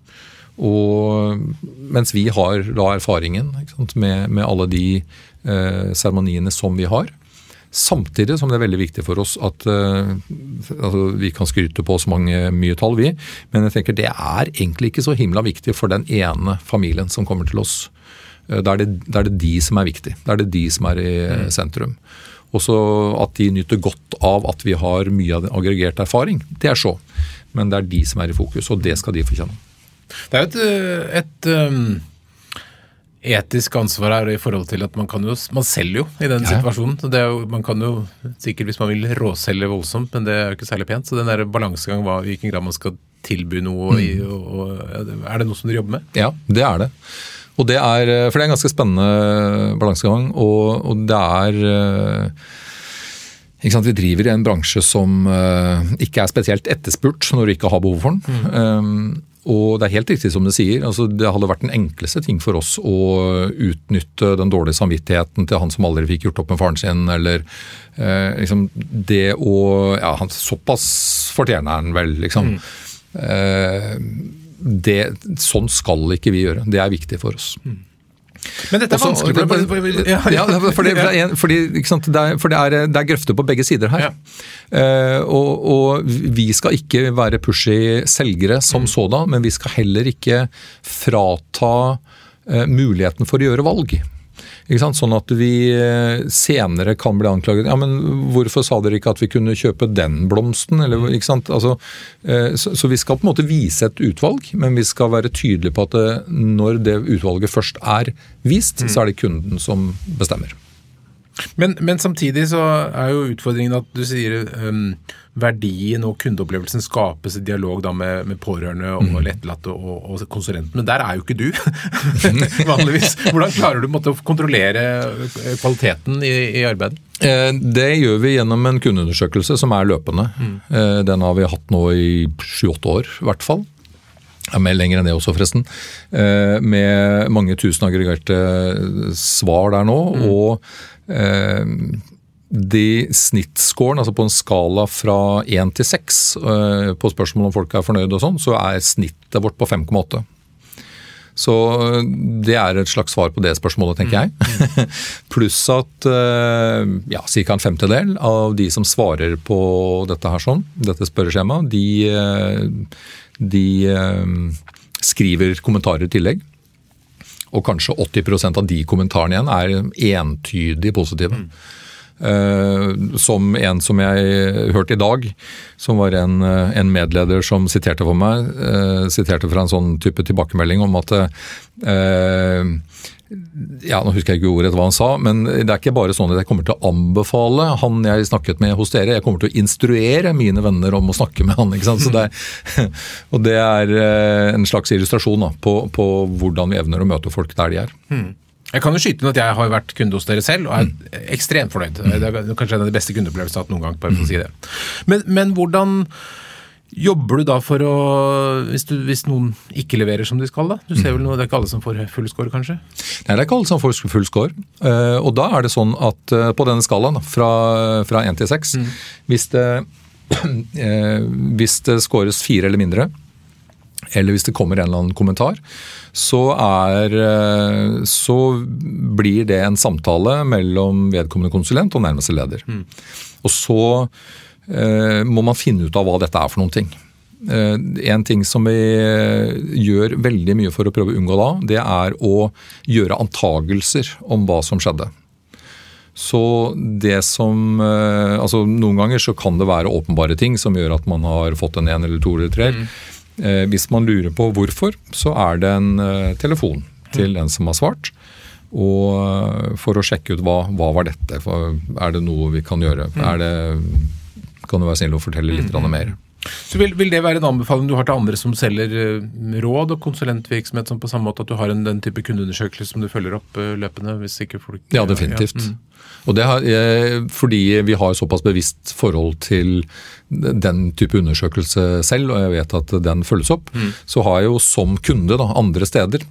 Og mens vi har da erfaringen sant, med, med, alle de seremoniene eh, som vi har, Samtidig som det er veldig viktig for oss at eh, altså Vi kan skryte på så mange, mye tall, vi. Men jeg tenker det er egentlig ikke så himla viktig for den ene familien som kommer til oss. Da er, det, da er det de som er viktig. Da er det de som er i sentrum. Også at de nyter godt av at vi har mye av den aggregerte erfaring. Det er så. Men det er de som er i fokus, og det skal de få kjenne. Det er et, et um, etisk ansvar her i forhold til at man kan jo Man selger jo i den Ja. situasjonen. så det jo, Man kan jo sikkert hvis man vil råselge voldsomt, men det er jo ikke særlig pent. Så den der balansegang hva, i hvilken grad man skal tilby noe mm. og, og, Er det noe som dere jobber med? Ja, det er det. Og det er, for det er en ganske spennende balansegang, og, og det er eh, sant, Vi driver i en bransje som eh, ikke er spesielt etterspurt når du ikke har behov for den. Um, og det er helt riktig som du sier, altså det hadde vært den enkleste ting for oss å utnytte den dårlige samvittigheten til han som aldri fikk gjort opp med faren sin, eller eh, liksom det å Ja, han, såpass fortjener han vel, liksom. Eh, det, sånn skal ikke vi gjøre. Det er viktig for oss. Men dette er Også- vanskelig. Ja, ja, fordi, for det fordi, det for det er, det er grøfter på begge sider her. Eh, og, og vi skal ikke være pushy selgere som sådan, men vi skal heller ikke frata uh, muligheten for å gjøre valg. Sånn at vi eh, senere kan bli anklaget ja, men hvorfor sa dere ikke at vi kunne kjøpe den blomsten? Eller, ikke sant? Altså, eh, så, så vi skal på en måte vise et utvalg, men vi skal være tydelige på at det, når det utvalget først er vist, så er det kunden som bestemmer. Men, men samtidig så er jo utfordringen at du sier um, verdien og kundeopplevelsen skapes i dialog da med, med pårørende og lettlatte og, og konsulenten. Men der er jo ikke du, *laughs* vanligvis. Hvordan klarer du måtte, å kontrollere eh, kvaliteten i, i arbeidet? Eh, Det gjør vi gjennom en kundeundersøkelse som er løpende. Mm. Den har vi hatt nå i sju-åtte år, i hvert fall. Ja, mer lenger enn det også, forresten. Eh, Med mange tusen aggregerte svar der nå. Og eh, de snittscoren, altså på en skala fra én til seks eh, på spørsmål om folk er fornøyd og sånn, så er snittet vårt på 5,8. Så det er et slags svar på det spørsmålet, tenker jeg. *laughs* Pluss at eh, ja, ca. en femtedel av de som svarer på dette her sånn, dette spørreskjemaet, de, eh, de eh, skriver kommentarer i tillegg. Og kanskje 80% av de kommentarene igjen er entydig positive. Eh, som en som jeg hørte i dag, som var en, eh, en medleder som siterte for meg, eh, siterte fra en sånn type tilbakemelding om at eh, ja, Nå husker jeg ikke ordet hva han sa, men det er ikke bare sånn at jeg kommer til å anbefale han jeg snakket med hos dere, jeg kommer til å instruere mine venner om å snakke med han. ikke sant? Så det *laughs* og det er eh, en slags illustrasjon da, på, på hvordan vi evner å møte folk der de er. Jeg kan jo skyte inn at jeg har vært kunde hos dere selv og er ekstremt fornøyd. Det er kanskje en av de beste kundeopplevelsene jeg har hatt noen gang. bare for å si det. Men, men hvordan jobber du da for å hvis, du, hvis noen ikke leverer som de skal, da? Du ser vel noe, Det er ikke alle som får full score, kanskje? Nei, det er ikke alle som får full score. Eh, og da er det sånn at eh, på denne skalaen, fra, fra 1 til 6, hvis, det, *clears throat* eh, hvis det scores 4 eller mindre, eller hvis det kommer en eller annen kommentar, så, er, eh, så blir det en samtale mellom vedkommende konsulent og nærmeste leder. Og så eh, må man finne ut av hva dette er for noen ting. Eh, En ting som vi eh, gjør veldig mye for å prøve å unngå da, det er å gjøre antagelser om hva som skjedde. Så det som eh, altså Noen ganger så kan det være åpenbare ting som gjør at man har fått en én eller to eller tre. Eh, Hvis man lurer på hvorfor, så er det en eh, telefon til den som har svart. Og eh, for å sjekke ut hva, hva var dette, for er det noe vi kan gjøre. Er det, kan du være snill å fortelle litt grann mer? Så vil, vil det være en anbefaling du har til andre som selger eh, råd og konsulentvirksomhet, som på samme måte at du har en, den type kundeundersøkelse som du følger opp eh, løpende? hvis ikke folk... Ja, definitivt. Og det har, eh, fordi vi har såpass bevisst forhold til den type undersøkelse selv, og jeg vet at den følges opp, så har jeg jo som kunde da, andre steder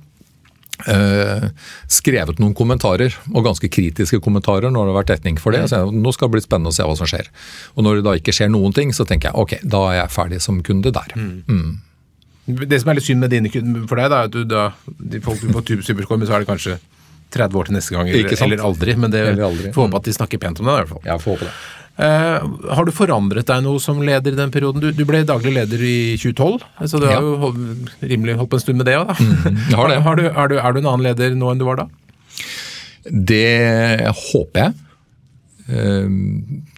eh, skrevet noen kommentarer, og ganske kritiske kommentarer når det har vært dekning for det. Så jeg, nå skal det bli spennende å se hva som skjer. Og når det da ikke skjer noen ting, så tenker jeg ok, da er jeg ferdig som kunde der. Det som er litt synd med dine kunder for deg, da, er at du da, de folk du får superscore, men så er det kanskje 30 år til neste gang, eller, eller aldri. Men det får håpe at de snakker pent om det, i hvert fall. Jeg får håpe det. Eh, har du forandret deg noe som leder i den perioden? Du, du ble daglig leder i 2012, så du Ja. har jo holdt, rimelig holdt på en stund med det òg, da. jeg har det. Har du, er, du, er du en annen leder nå enn du var da? Det håper jeg. Eh,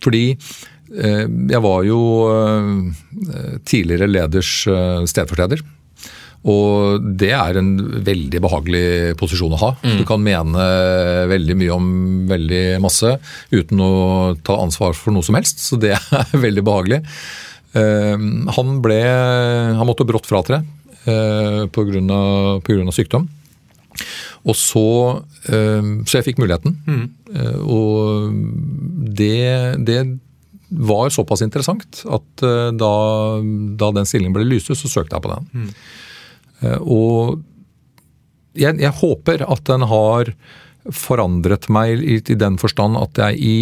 Fordi eh, jeg var jo tidligere leders stedfortreder. Og det er en veldig behagelig posisjon å ha. Du kan mene veldig mye om veldig masse uten å ta ansvar for noe som helst, så det *laughs* er veldig behagelig. Uh, Han ble Han måtte brått fratre uh, pga. sykdom. Og så, uh, så jeg fikk muligheten. Eh, Og det, det var såpass interessant at eh, da, da den stillingen ble lyst ut, så søkte jeg på den. Eh, Og jeg, jeg håper at den har forandret meg i, i den forstand at jeg i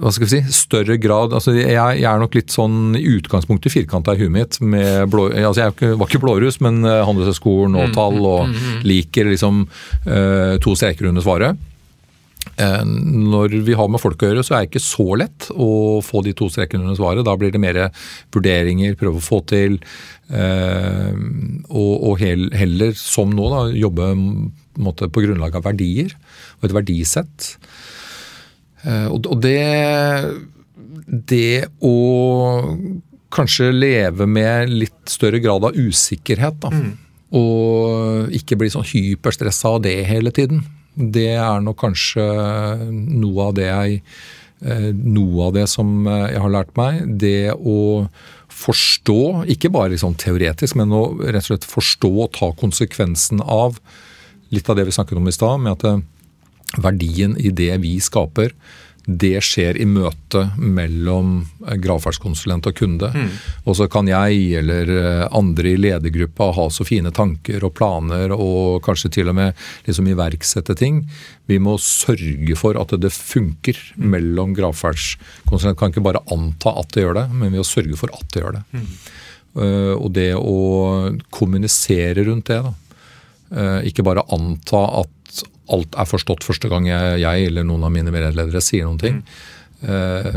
hva skal vi si, større grad altså jeg, jeg er nok litt sånn i utgangspunktet firkanta i huet mitt. med blå, altså Jeg var ikke blåruss, men eh, Handelshøyskolen og tall, og liker liksom eh, to streker under svaret. Eh, Når vi har med folk å gjøre, så er det ikke så lett å få de to strekene under svaret. Da blir det mer vurderinger, prøve å få til. eh, Og, heller, som nå, da, jobbe på grunnlag av verdier og et verdisett. Eh, Og det, det å kanskje leve med litt større grad av usikkerhet, da. Og ikke bli sånn hyperstressa av det hele tiden. Det er nok kanskje noe av det jeg eh, noe av det som eh, jeg har lært meg. Det å forstå, ikke bare liksom teoretisk, men å rett og slett forstå og ta konsekvensen av litt av det vi snakket om i stad, med at eh, verdien i det vi skaper, det skjer i møte mellom eh, gravferdskonsulent og kunde. Og så kan jeg eller eh, andre i ledergruppa ha så fine tanker og planer og kanskje til og med liksom iverksette ting. Vi må sørge for at det funker mellom gravferdskonsulent. Kan ikke bare anta at det gjør det, men vi må sørge for at det gjør det. Eh, Og det å kommunisere rundt det, da. Ikke bare anta at alt er forstått første gang jeg, jeg eller noen av mine medledere sier noen ting. Eh,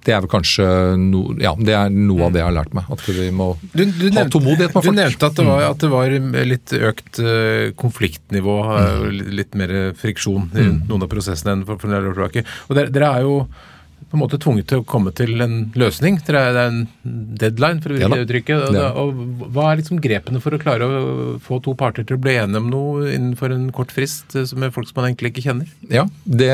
Det er vel kanskje no, ja, det er noe av det jeg har lært meg. At vi må Du, du, ha tålmodighet med folk. Du nevnte at det var, at det var litt økt eh, konfliktnivå, eh, Mm. litt- litt mer friksjon rundt noen av prosessene enn for, for en del år tilbake. Og dere, dere er jo på en måte tvunget til å komme til en løsning. Det er en deadline, for å bruke det uttrykket. Og, ja. og hva er liksom grepene for å klare å få to parter til å bli enige om noe innenfor en kort frist, eh, med folk som man egentlig ikke kjenner? Ja, det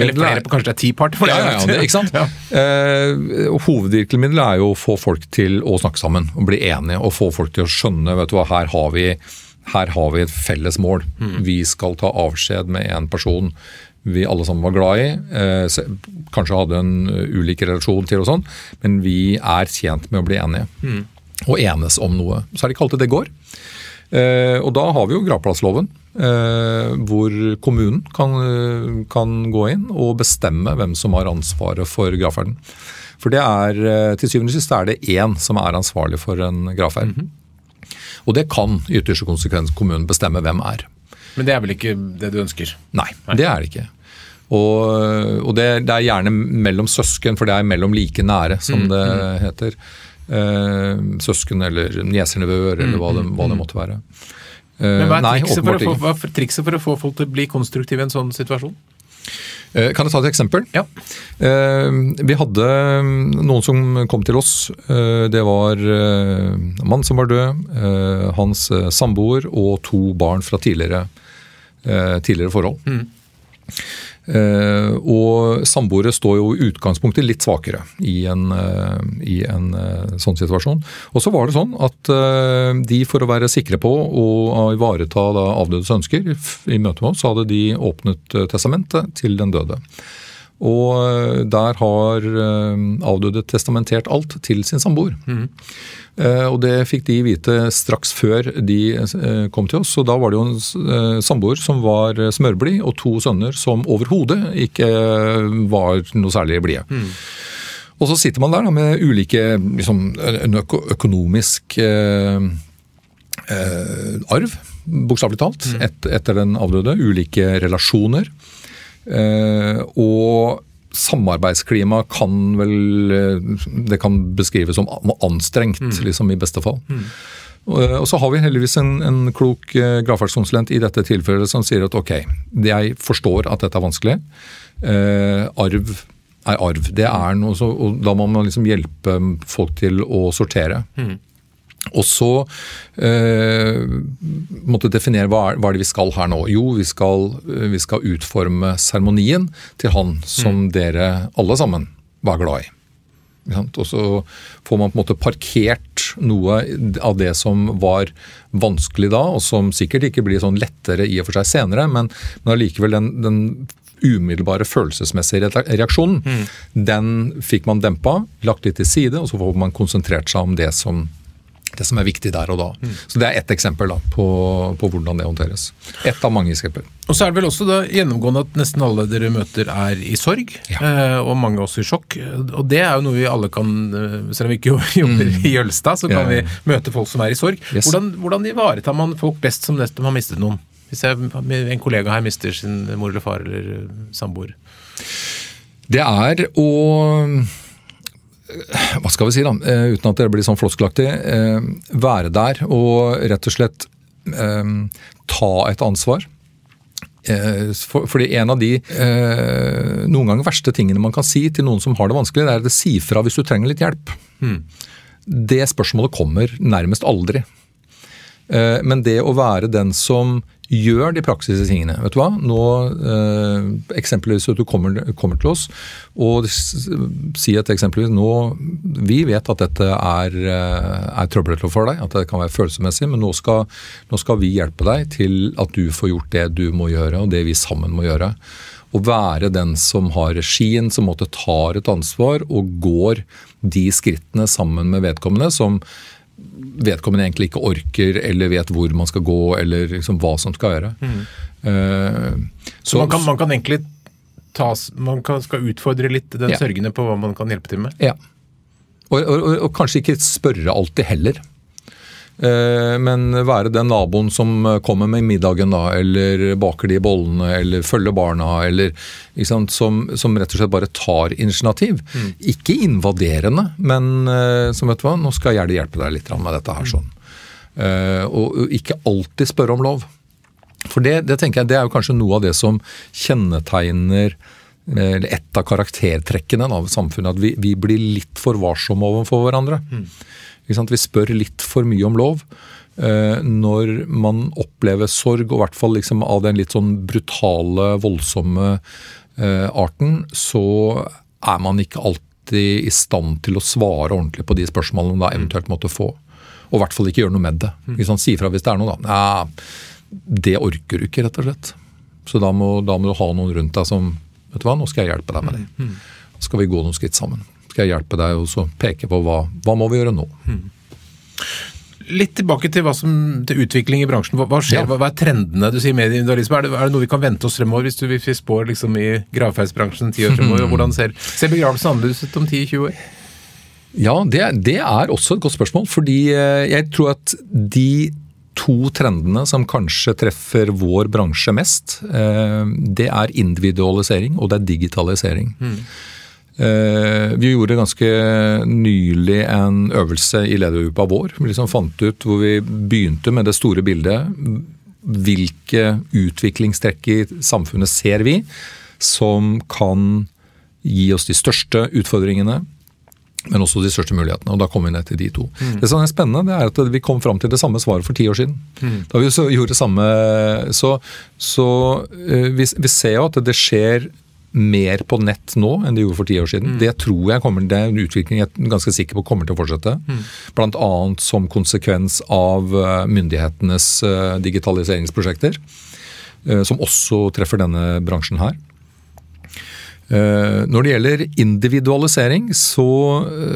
Eller flere, er kanskje det er ti parter? For ja, ja, ja, det, ikke sant? Ja. Eh, hovedvirkemiddelet er jo å få folk til å snakke sammen og bli enige. Og få folk til å skjønne vet du hva, her har vi, her har vi et felles mål. Vi skal ta avskjed med en person vi alle sammen var glad i. Eh, kanskje hadde en eh, ulik relasjon til og sånn, men vi er tjent med å bli enige. Og enes om noe. Så er det ikke alltid det går. Eh, og da har vi jo gravplassloven, hvor kommunen kan, kan gå inn og bestemme hvem som har ansvaret for gravferden. For det er, til syvende og sist er det én som er ansvarlig for en gravferd. Og det kan i ytterste konsekvens kommunen bestemme hvem er. Men det er vel ikke det du ønsker? Nei, det er det ikke. Og, og det, det er gjerne mellom søsken, for det er mellom like nære, som det heter. Eh, søsken eller nieser-nevøer, eller hva det, hva det måtte være. Eh, Men hva er, nei, for, å få, hva er trikset for å få folk til å bli konstruktive i en sånn situasjon? Eh, Kan jeg ta et eksempel? Ja. Eh, Vi hadde mm, noen som kom til oss. Eh, Det var en mann som var død, hans samboer og to barn fra tidligere, tidligere forhold. Eh, Og samboere står jo i utgangspunktet litt svakere i en, eh, i en eh, sånn situasjon. Og så var det sånn at eh, de for å være sikre på å ivareta avdødes ønsker i møte med oss, så hadde de åpnet eh, testamentet til den døde. Og eh, der har eh, avdøde testamentert alt til sin samboer. Mm. Og det fikk de vite straks før de eh, kom til oss. Og da var det jo en eh, samboer som var eh, smørblid, og to sønner som overhodet ikke eh, var noe særlig blide. Og så sitter man der da, med ulike liksom, øko økonomisk eh, eh, arv, bokstavelig talt, et, etter den avdøde. Ulike relasjoner. Og samarbeidsklima kan vel Det kan beskrives som anstrengt, mm. liksom i beste fall. Mm. Og så har vi heldigvis en, en klok gravferdskonsulent i dette tilfellet som sier at ok, jeg forstår at dette er vanskelig. Eh, arv er arv. Det er noe, så, og Da må man liksom hjelpe folk til å sortere. Mm. Og så eh, måtte definere hva er, hva er, det vi skal her nå. Jo, vi skal, vi skal utforme seremonien til han som mm. dere alle sammen var glad i. Og så får man på en måte parkert noe av det som var vanskelig da, og som sikkert ikke blir sånn lettere i og for seg senere, men, men allikevel den, den umiddelbare følelsesmessige reaksjonen, mm. den fikk man dempa, lagt litt til side, og så får man konsentrert seg om det som, det som er viktig der og da. Mm. Så Det er ett eksempel da, på, på, hvordan det håndteres. Ett av mange eksempler. Og så er det vel også da gjennomgående at nesten alle dere møter er i sorg, ja. eh, og mange også i sjokk. Og det er jo noe vi alle kan, eh, selv om vi ikke *laughs* jobber mm. i Jølstad, så kan ja. vi møte folk som er i sorg. Yes. Hvordan, hvordan ivaretar man folk best som nesten har mistet noen? Hvis jeg, en kollega her mister sin mor eller far eller samboer? Det er å hva skal vi si, da, eh, uten at det blir sånn floskelaktig, eh, være der og rett og slett ta et ansvar. Fordi en av de noen ganger verste tingene man kan si til noen som har det vanskelig, det er å si fra hvis du trenger litt hjelp. Hmm. Det spørsmålet kommer nærmest aldri. Men det å være den som gjør de praktiske tingene. Vet du hva? Nå, eh, Eksempelvis at du kommer, kommer, til oss og sier et eksempelvis nå Vi vet at dette er, eh, er trøblete for deg, at det kan være følelsesmessig, men nå skal, nå skal vi hjelpe deg til at du får gjort det du må gjøre, og det vi sammen må gjøre. Å være den som har regien, som måtte tar et ansvar og går de skrittene sammen med vedkommende som vedkommende egentlig ikke orker eller vet hvor man skal gå eller liksom hva som skal gjøre. Mm. Uh, så, så man, kan, man, kan, egentlig tas, man kan, skal utfordre litt den ja. sørgende på hva man kan hjelpe til med? Ja. Og, og, og, og kanskje ikke spørre alltid heller. Eh, men være den naboen som kommer med middagen, da, eller baker de bollene, eller følger barna, eller sant, som, som, rett og slett bare tar initiativ. Mm. Ikke invaderende, men eh, som vet du hva, nå skal jeg gjerne hjelpe deg litt med dette her. sånn. Uh, og ikke alltid spørre om lov. For det, det, tenker jeg, det er jo kanskje noe av det som kjennetegner eller et av karaktertrekkene av samfunnet. At vi, vi blir litt for varsomme overfor hverandre. Mm. Vi spør litt for mye om lov. Eh, når man opplever sorg, og i hvert fall liksom av den litt sånn brutale, voldsomme eh, arten, så er man ikke alltid i stand til å svare ordentlig på de spørsmålene man da eventuelt måtte få. Og i hvert fall ikke gjøre noe med det. Hvis han sier fra hvis det er noe, da. Ja, det orker du ikke, rett og slett. Så da må, da må, du ha noen rundt deg som Vet du hva, nå skal jeg hjelpe deg med det. Mm, mm. skal vi gå noen skritt sammen skal jeg hjelpe deg og peke på hva, hva må vi gjøre nå. Mm. Litt tilbake til, som, til, utvikling i bransjen. Hva, hva skjer? Ja. Hva, hva, er trendene? Du sier medieindividualisme. Er, er, det noe vi kan vente oss fremover, hvis, du, hvis vi spår liksom, i gravferdsbransjen ti år fremover? Mm. Hvordan ser, ser begravelsen annerledes ut om 10-20 år? Ja, det, det, er også et godt spørsmål. Fordi eh, jeg tror at de to trendene som kanskje treffer vår bransje mest, eh, det er individualisering og det er digitalisering. Mm. Eh, vi gjorde ganske nylig en øvelse i ledergruppa vår. Vi liksom fant ut hvor vi begynte med det store bildet. Hvilke utviklingstrekk i samfunnet ser vi som kan gi oss de største utfordringene, men også de største mulighetene. og Da kom vi ned til de to. Mm. Det som er spennende, det er at vi kom fram til det samme svaret for ti år siden. Mm. Da vi gjorde samme, Så, så eh, vi, vi ser jo at det skjer mer på nett nå enn det gjorde for ti år siden. Mm. Det tror jeg kommer, det er en utvikling jeg er ganske sikker på kommer til å fortsette. Mm. Bl.a. som konsekvens av eh, myndighetenes eh, digitaliseringsprosjekter. Eh, som også treffer denne bransjen her. Når det gjelder individualisering, så,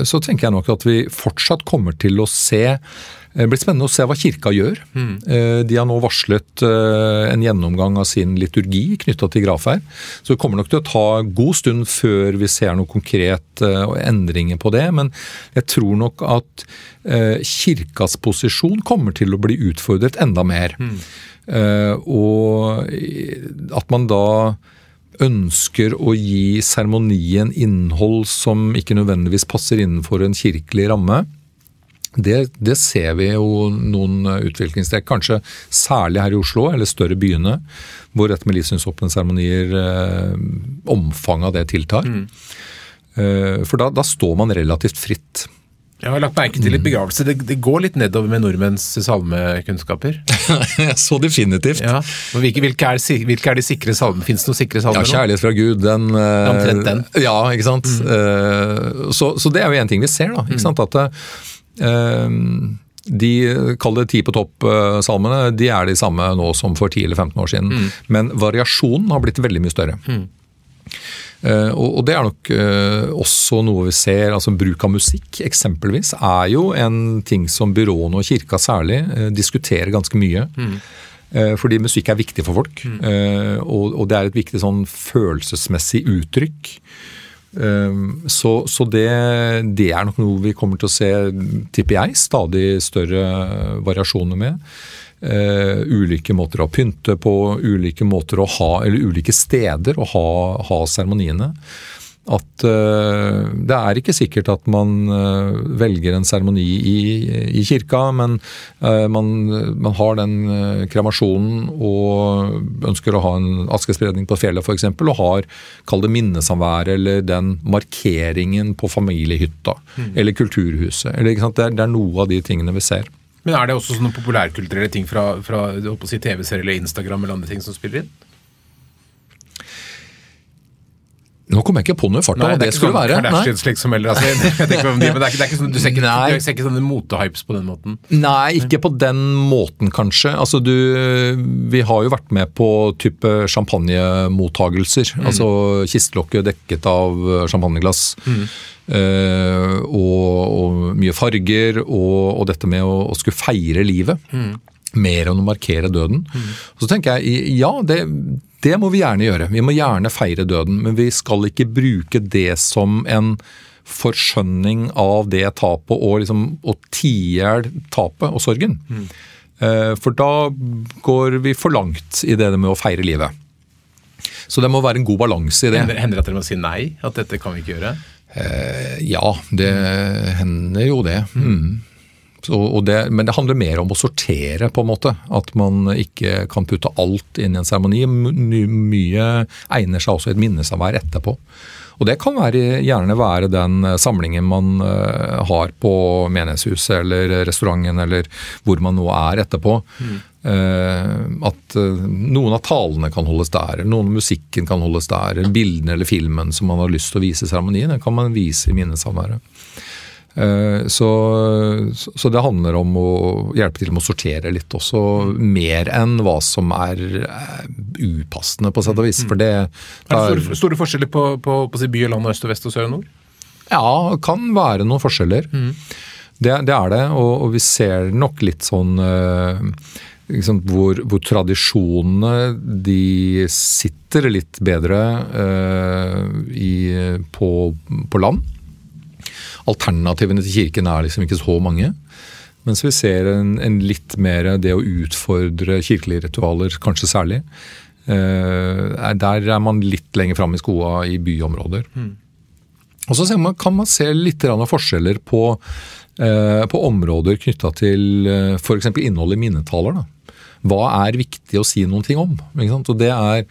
så tenker jeg nok at vi fortsatt kommer til å se det blir spennende å se hva kirka gjør. Mm. De har nå varslet eh, en gjennomgang av sin liturgi knytta til gravferd. Så det kommer nok til å ta god stund før vi ser noe konkret eh, og endringer på det. Men jeg tror nok at kirkas posisjon kommer til å bli utfordret enda mer. Mm. Og at man da ønsker å gi seremonien innhold som ikke nødvendigvis passer innenfor en kirkelig ramme. Det, det ser vi jo noen utviklingstrekk, kanskje særlig her i Oslo eller større byene, hvor dette med livssynsåpne seremonier, eh, omfanget av det tiltar. Mm. Eh, for da, da, står man relativt fritt. Jeg har lagt merke til litt begravelse. Det, det, går litt nedover med nordmenns salmekunnskaper. *laughs* Så definitivt. Ja. Hvilke, hvilke, er, hvilke, er, de sikre salmene? Fins det noen sikre salmer? Ja, 'Kjærlighet fra Gud', den, Omtrent den. Ja, ikke sant. Mm. Uh, så, så, det er jo en ting vi ser, da. ikke mm. sant, at uh, de kall det ti på topp-salmene, de er de samme nå som for 10 eller 15 år siden. Mm. Men variasjonen har blitt veldig mye større. Mm. Eh, og det er nok eh, også noe vi ser. altså Bruk av musikk eksempelvis er jo en ting som byråene og kirka særlig eh, diskuterer ganske mye. Mm. Fordi musikk er viktig for folk. Mm. Og, det er et viktig sånn følelsesmessig uttrykk. Så, så det, det, er nok noe vi kommer til å se, tipper jeg, stadig større variasjoner med. Uh, ulike måter å pynte på, ulike måter å ha, eller ulike steder å ha seremoniene. At uh, det er ikke sikkert at man uh, velger en seremoni i, i, kirka, men man, man, har den kremasjonen og ønsker å ha en askespredning på fjellet f.eks., og har, kall det minnesamværet eller den markeringen på familiehytta mm. eller kulturhuset. Eller, det, er, det er noe av de tingene vi ser. Men er det også sånne populærkulturelle ting fra, fra si, TV-serier eller Instagram eller andre ting som spiller inn? Nå kom jeg ikke på noe i farta hva det, det skulle sånn være. Liksom, eller, altså, *laughs* de, men det er ikke, det er ikke sånn, du ser ikke, du ser ikke sånne motehypes på den måten? Nei, ikke på den måten, kanskje. Altså, du, vi har jo vært med på type champagnemottagelser. Mm. Altså kistelokket dekket av champagneglass. Mm. Uh, og, og, mye farger, og, og, dette med å, å skulle feire livet. Mm. Mer enn å markere døden. Mm. Så tenker jeg ja, det, det, må vi gjerne gjøre. Vi må gjerne feire døden, men vi skal ikke bruke det som en forskjønning av det tapet og, liksom, å tie tapet og sorgen. Mm. Uh, for da går vi for langt i det med å feire livet. Så det må være en god balanse i det. Hender det at dere må si nei? At dette kan vi ikke gjøre? Eh, ja, det hender jo det. Mm. Så, det. Men det handler mer om å sortere, på en måte. At man ikke kan putte alt inn i en seremoni. Mye egner seg også i et minnesamvær etterpå. Og det kan være, gjerne være den samlingen man uh, har på menighetshuset eller restauranten eller hvor man nå er etterpå. Mm. Uh, at uh, noen av talene kan holdes der, noen av musikken kan holdes der. Bildene eller filmen som man har lyst til å vise i seremonien, kan man vise i minnesamværet. Eh, så, så, det handler om å hjelpe til med å sortere litt også, mer enn hva som er eh, upassende, på sett og vis. For det, det er det store forskjeller på, på, på, på by og land, øst og vest og sør og nord? Ja, kan være noen forskjeller. Mm. Det, det, er det, og, og, vi ser nok litt sånn liksom, hvor, hvor, tradisjonene de sitter litt bedre uh, i, på, på land alternativene til kirken er liksom ikke så mange. Mens vi ser en, en litt mer det å utfordre kirkelige ritualer, kanskje særlig. Uh, der er man litt lenger fram i skoa i byområder. Mm. Og så man, kan man se litt forskjeller på, eh, på områder knytta til eh, f.eks. innholdet i minnetaler. Da. Hva er viktig å si noen ting om? Og det er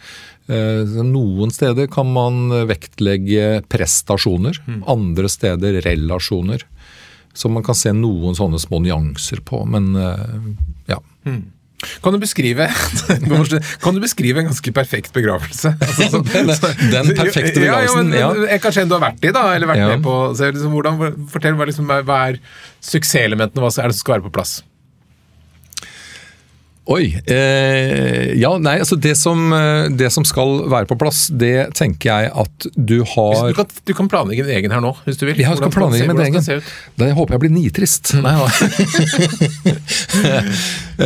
Eh, noen steder kan man vektlegge prestasjoner, mm. andre steder relasjoner. Så man kan se noen sånne små nyanser på, men eh, ja. Mm. Kan du beskrive *laughs* Kan du beskrive en ganske perfekt begravelse? *laughs* Altså, så, den, den, perfekte begravelsen, ja. ja, ja. Kanskje en du har vært i, da? eller vært ja. med på. Liksom, hvordan, fortell hva, liksom, hva er suksesselementene, hva er det som skal være på plass? Oi. Eh, ja, nei, altså det som, eh, det som, skal være på plass, det tenker jeg at du har Du kan, du kan planlegge din egen her nå, hvis du vil. Ja, jeg skal planlegge min egen. Da håper jeg blir nitrist. Nei, *laughs*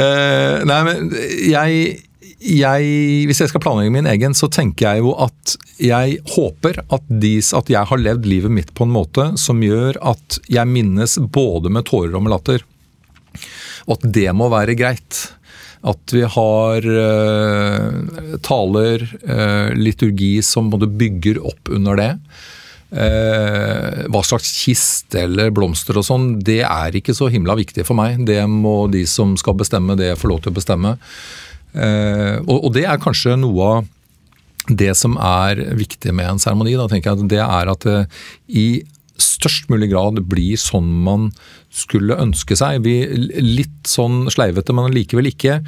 eh, nei, men jeg, jeg, Hvis jeg skal planlegge min egen, så tenker jeg jo at jeg håper at, de, at jeg har levd livet mitt på en måte som gjør at jeg minnes både med tårer og med latter. Og at det må være greit. At vi har uh, taler, uh, liturgi som bygger opp under det. Eh, hva slags kiste eller blomster og sånn, det er ikke så himla viktig for meg. Det må de som skal bestemme, det få lov til å bestemme. Og, og, det er kanskje noe av det som er viktig med en seremoni. Det er at det i størst mulig grad blir sånn man skulle ønske seg. Vi, litt sånn sleivete, men likevel ikke.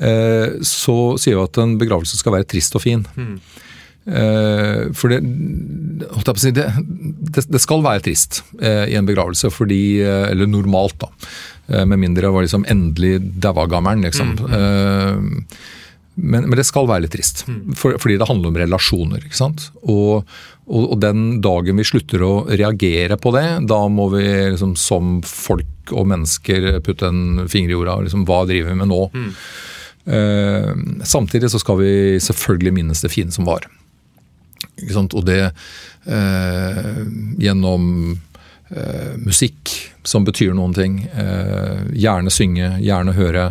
Eh, så sier vi at en begravelse skal være trist og fin. Mm. For det, det, det, skal være trist eh, i en begravelse, fordi Eller normalt, da. Med mindre det var liksom endelig daua gammelen, liksom. Mm. Men, men, det skal være litt trist, mm. for, fordi det handler om relasjoner. ikke sant? Og, og, og, den dagen vi slutter å reagere på det, da må vi liksom, som folk og mennesker putte en finger i jorda. Liksom, hva driver vi med nå? Mm. Eh, samtidig så skal vi selvfølgelig minnes det fine som var. Ikke sant? Og det eh, gjennom eh, musikk som betyr noen ting. Eh, gjerne synge, gjerne høre.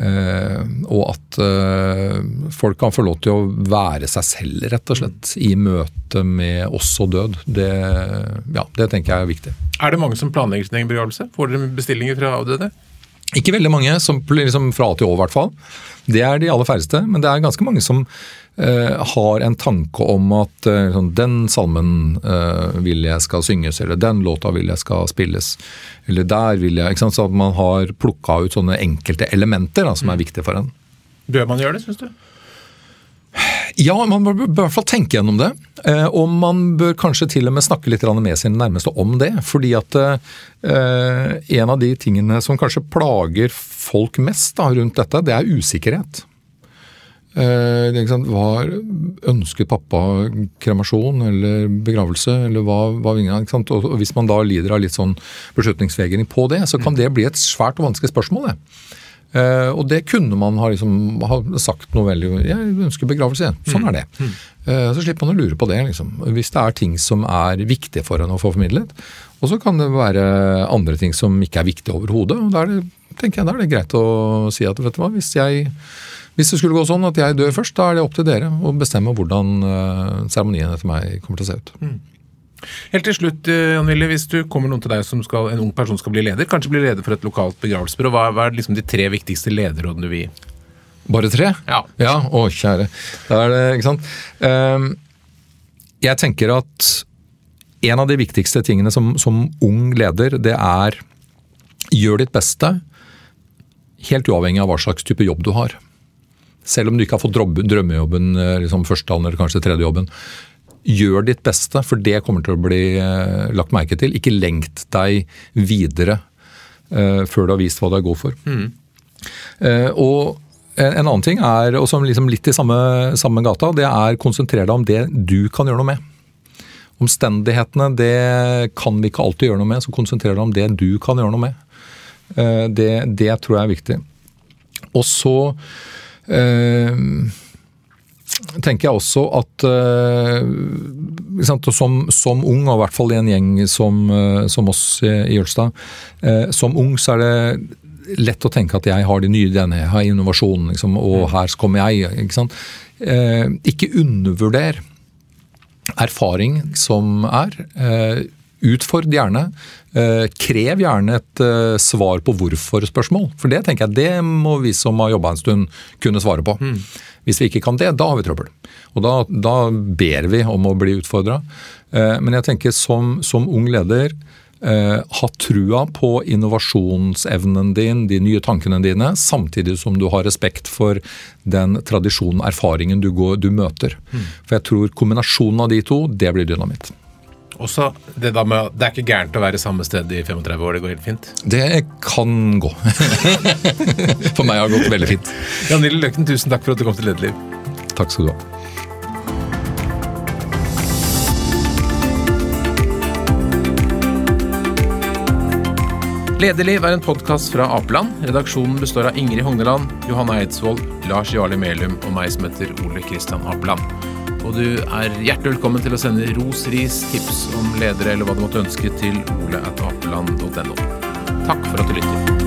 Uh, og at uh, folk kan få lov til å være seg selv, rett og slett, i møte med oss og død. Det, ja, det tenker jeg er viktig. Er det mange som planlegger sin egen begravelse? Får dere bestillinger fra avdøde? Ikke veldig mange, som, liksom fra til Å i hvert fall. Det er de aller færreste, men det er ganske mange som har en tanke om at sånn, den salmen uh, vil jeg skal synges, eller den låta vil jeg skal spilles. Eller der vil jeg? Så at man har plukka ut sånne enkelte elementer da, som er mm. viktige for en. Bør man gjøre det, syns du? Ja, man bør, i hvert fall tenke gjennom det. Og man bør kanskje til og med snakke litt med sine nærmeste om det. Fordi at en av de tingene som kanskje plager folk mest da, rundt dette, det er usikkerhet. Eh, var, ønsket pappa kremasjon eller begravelse, eller hva, hva og, og Hvis man da lider av litt sånn beslutningsvegring på det, så kan mm. det bli et svært og vanskelig spørsmål. Det. Eh, og det kunne man ha, liksom, ha, sagt noe veldig Jeg ønsker begravelse, sånn er det. Mm. Uh, så slipper man å lure på det, liksom. Hvis det er ting som er viktige for en å få formidlet. Og så kan det være andre ting som ikke er viktige overhodet. og Da er det, tenker jeg, da er det greit å si at vet du hva, hvis jeg hvis det skulle gå sånn at jeg dør først, da er det opp til dere å bestemme hvordan uh, seremonien etter meg kommer til å se ut. Mm. Helt til slutt, eh, Jan Wille, hvis du kommer noen til deg som skal, en ung person skal bli leder, kanskje bli leder for et lokalt begravelsesbyrå, hva, hva er liksom de tre viktigste lederrådene du vil gi? Bare tre? Ja. ja. Å, kjære. Da er det, ikke sant. Um, jeg tenker at en av de viktigste tingene som, som ung leder, det er gjør ditt beste, helt uavhengig av hva slags type jobb du har. Selv om du ikke har fått drømmejobben, eh, liksom første eller kanskje tredje jobben. Gjør ditt beste, for det kommer til å bli eh, lagt merke til. Ikke lengt deg videre uh, før du har vist hva du er god for. Mm. Uh, og en, en, annen ting er, og som liksom litt i samme, samme gata, det er konsentrere deg om det du kan gjøre noe med. Omstendighetene det kan vi ikke alltid gjøre noe med, så konsentrer deg om det du kan gjøre noe med. Det, det tror jeg er viktig. Og så tenker jeg også at uh, som, som, ung, og i hvert fall i en gjeng som, uh, som oss i, i Jølstad, uh, som ung så er det lett å tenke at jeg har de nye ideene, jeg har innovasjonen, liksom, og mm. her kommer jeg. Ikke, sant? ikke undervurder erfaring som er. Utfordr gjerne. Eh, krev gjerne et eh, svar på hvorfor-spørsmål. For det tenker jeg, det må vi som har jobba en stund kunne svare på. Mm. Hvis vi ikke kan det, da har vi trøbbel. Og da, da ber vi om å bli utfordra. Eh, men jeg tenker som, som ung leder ha trua på innovasjonsevnen din, de nye tankene dine, samtidig som du har respekt for den tradisjonen, erfaringen du, går, du møter. Mm. For jeg tror kombinasjonen av de to, det blir dynamitt. Også det, da med, det er ikke gærent å være samme sted i 35 år. Det går helt fint? Det kan gå. *laughs* for meg har det gått veldig fint. Jan Nille Løkken, tusen takk for at du kom til Lederliv. Takk skal du ha. Lederliv er en podkast fra Apeland. Redaksjonen består av Ingrid Hogneland, Johanna Eidsvoll, Lars Jarli Melum og meg som heter Ole Kristian Apeland. Og du er hjertelig velkommen til å sende ros, ris, tips om ledere eller hva du måtte ønske til ole.apeland.no. Takk for at du lytter.